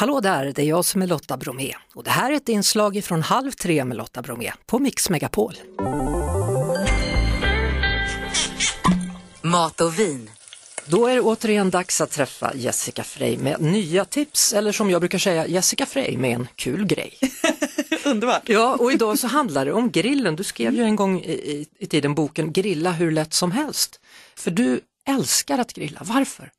Hallå där, det är jag som är Lotta Bromé och det här är ett inslag från Halv tre med Lotta Bromé på Mix Megapol. Mat och vin. Då är det återigen dags att träffa Jessica Frey med nya tips, eller som jag brukar säga, Jessica Frey med en kul grej. Underbart. Ja, och idag så handlar det om grillen. Du skrev ju en gång i, i, i tiden boken Grilla hur lätt som helst. För du älskar att grilla, varför?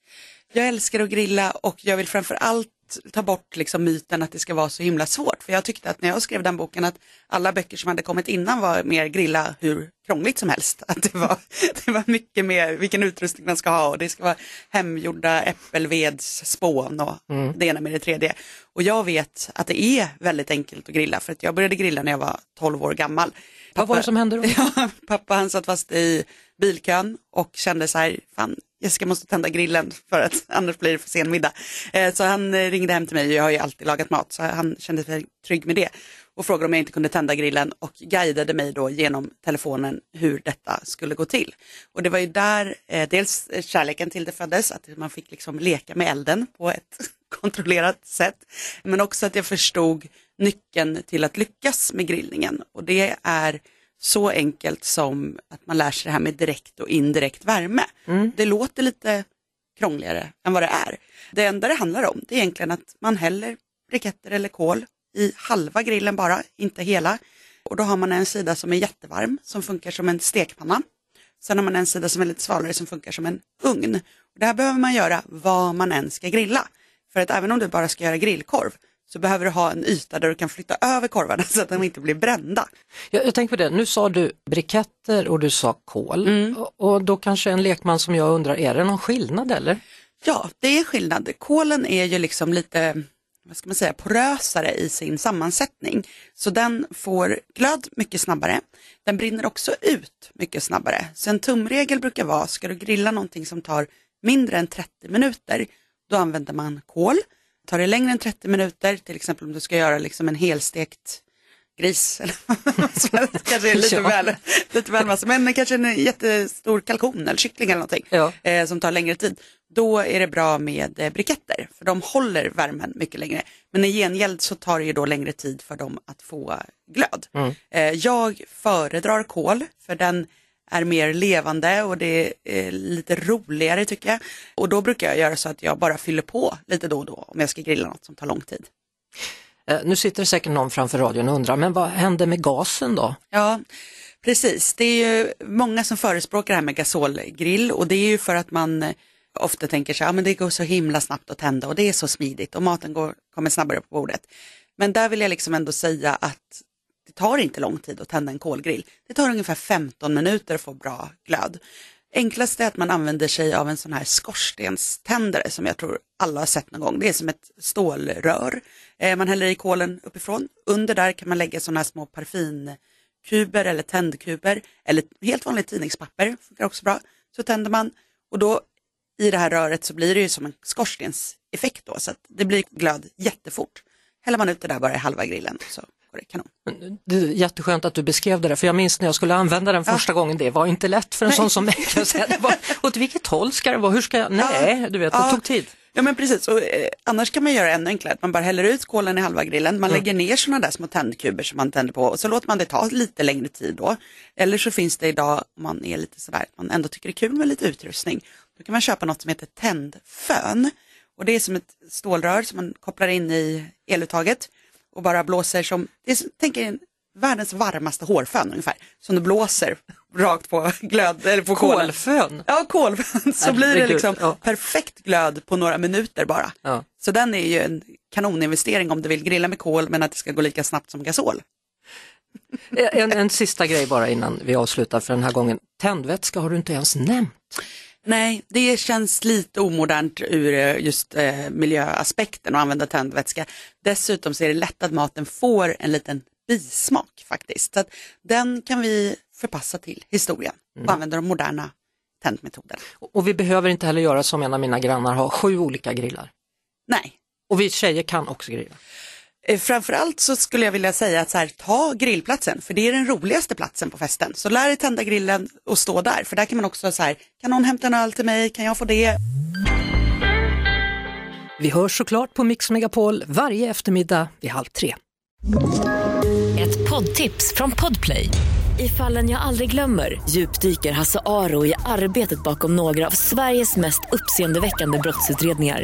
Jag älskar att grilla och jag vill framför allt ta bort liksom myten att det ska vara så himla svårt. För jag tyckte att när jag skrev den boken att alla böcker som hade kommit innan var mer grilla hur krångligt som helst. Att det var, det var mycket mer vilken utrustning man ska ha och det ska vara hemgjorda äppelvedsspån och mm. det ena med det tredje. Och jag vet att det är väldigt enkelt att grilla för att jag började grilla när jag var 12 år gammal. Pappa, Vad var det som hände då? Ja, pappa han satt fast i bilkön och kände så här, fan Jessica måste tända grillen för att annars blir det för sen middag. Eh, så han eh, ringde hem till mig, jag har ju alltid lagat mat, så han kände sig trygg med det och frågade om jag inte kunde tända grillen och guidade mig då genom telefonen hur detta skulle gå till. Och det var ju där eh, dels kärleken till det föddes, att man fick liksom leka med elden på ett kontrollerat sätt, men också att jag förstod nyckeln till att lyckas med grillningen och det är så enkelt som att man lär sig det här med direkt och indirekt värme. Mm. Det låter lite krångligare än vad det är. Det enda det handlar om det är egentligen att man häller briketter eller kol i halva grillen bara, inte hela. Och då har man en sida som är jättevarm som funkar som en stekpanna. Sen har man en sida som är lite svalare som funkar som en ugn. Och det här behöver man göra vad man än ska grilla. För att även om du bara ska göra grillkorv så behöver du ha en yta där du kan flytta över korvarna så att de inte blir brända. Jag, jag tänker på det, nu sa du briketter och du sa kol mm. och, och, då kanske en lekman som jag undrar, är det någon skillnad eller? Ja, det är skillnad. Kolen är ju liksom lite vad ska man säga, porösare i sin sammansättning. Så den får glöd mycket snabbare. Den brinner också ut mycket snabbare. Så en tumregel brukar vara, ska du grilla någonting som tar mindre än 30 minuter, då använder man kol. Tar det längre än 30 minuter, till exempel om du ska göra liksom en helstekt gris, eller kanske är lite, ja. väl, lite väl massa, men kanske en jättestor kalkon eller kyckling eller någonting ja. eh, som tar längre tid. Då är det bra med eh, briketter, för de håller värmen mycket längre. Men i gengäld så tar det ju då längre tid för dem att få glöd. Mm. Eh, jag föredrar kol, för den är mer levande och det är lite roligare tycker jag. Och då brukar jag göra så att jag bara fyller på lite då och då om jag ska grilla något som tar lång tid. Eh, nu sitter det säkert någon framför radion och undrar, men vad händer med gasen då? Ja, precis. Det är ju många som förespråkar det här med gasolgrill och det är ju för att man eh, ofta tänker sig, ja men det går så himla snabbt att tända och det är så smidigt och maten går, kommer snabbare på bordet. Men där vill jag liksom ändå säga att det tar inte lång tid att tända en kolgrill. Det tar ungefär 15 minuter att få bra glöd. Enklast är att man använder sig av en sån här skorstenständare som jag tror alla har sett någon gång. Det är som ett stålrör. Eh, man häller i kolen uppifrån. Under där kan man lägga såna här små parfymkuber eller tändkuber eller helt vanligt tidningspapper. Funkar också bra. Så tänder man och då i det här röret så blir det ju som en skorstenseffekt då så att det blir glöd jättefort. Häller man ut det där bara i halva grillen så går det kanon. Det är jätteskönt att du beskrev det där, för jag minns när jag skulle använda den första ja. gången, det var inte lätt för en Nej. sån som mig. åt vilket håll ska det vara? Hur ska jag? Nej, du vet, det tog tid. Ja men precis, och, eh, annars kan man göra ännu enklare, man bara häller ut kolen i halva grillen, man mm. lägger ner sådana där små tändkuber som man tänder på och så låter man det ta lite längre tid då. Eller så finns det idag, om man är lite sådär, man ändå tycker det är kul med lite utrustning, då kan man köpa något som heter tändfön. Och det är som ett stålrör som man kopplar in i eluttaget och bara blåser som, det är, tänk er världens varmaste hårfön ungefär, som du blåser rakt på glöd, eller på kolfön. Ja, kolfön, så blir det liksom ja. perfekt glöd på några minuter bara. Ja. Så den är ju en kanoninvestering om du vill grilla med kol men att det ska gå lika snabbt som gasol. En, en sista grej bara innan vi avslutar för den här gången. Tändvätska har du inte ens nämnt. Nej, det känns lite omodernt ur eh, just eh, miljöaspekten att använda tändvätska. Dessutom så är det lätt att maten får en liten bismak faktiskt. Så att den kan vi förpassa till historien och mm. använda de moderna tändmetoderna. Och vi behöver inte heller göra som en av mina grannar har, sju olika grillar. Nej. Och vi tjejer kan också grilla. Eh, framförallt så skulle jag vilja säga att så här, ta grillplatsen, för det är den roligaste platsen på festen. Så lär dig tända grillen och stå där, för där kan man också så här, kan någon hämta en öl till mig, kan jag få det? Vi hörs såklart på Mix Megapol varje eftermiddag vid halv tre. Ett poddtips från Podplay. I fallen jag aldrig glömmer djupdyker Hasse Aro i arbetet bakom några av Sveriges mest uppseendeväckande brottsutredningar.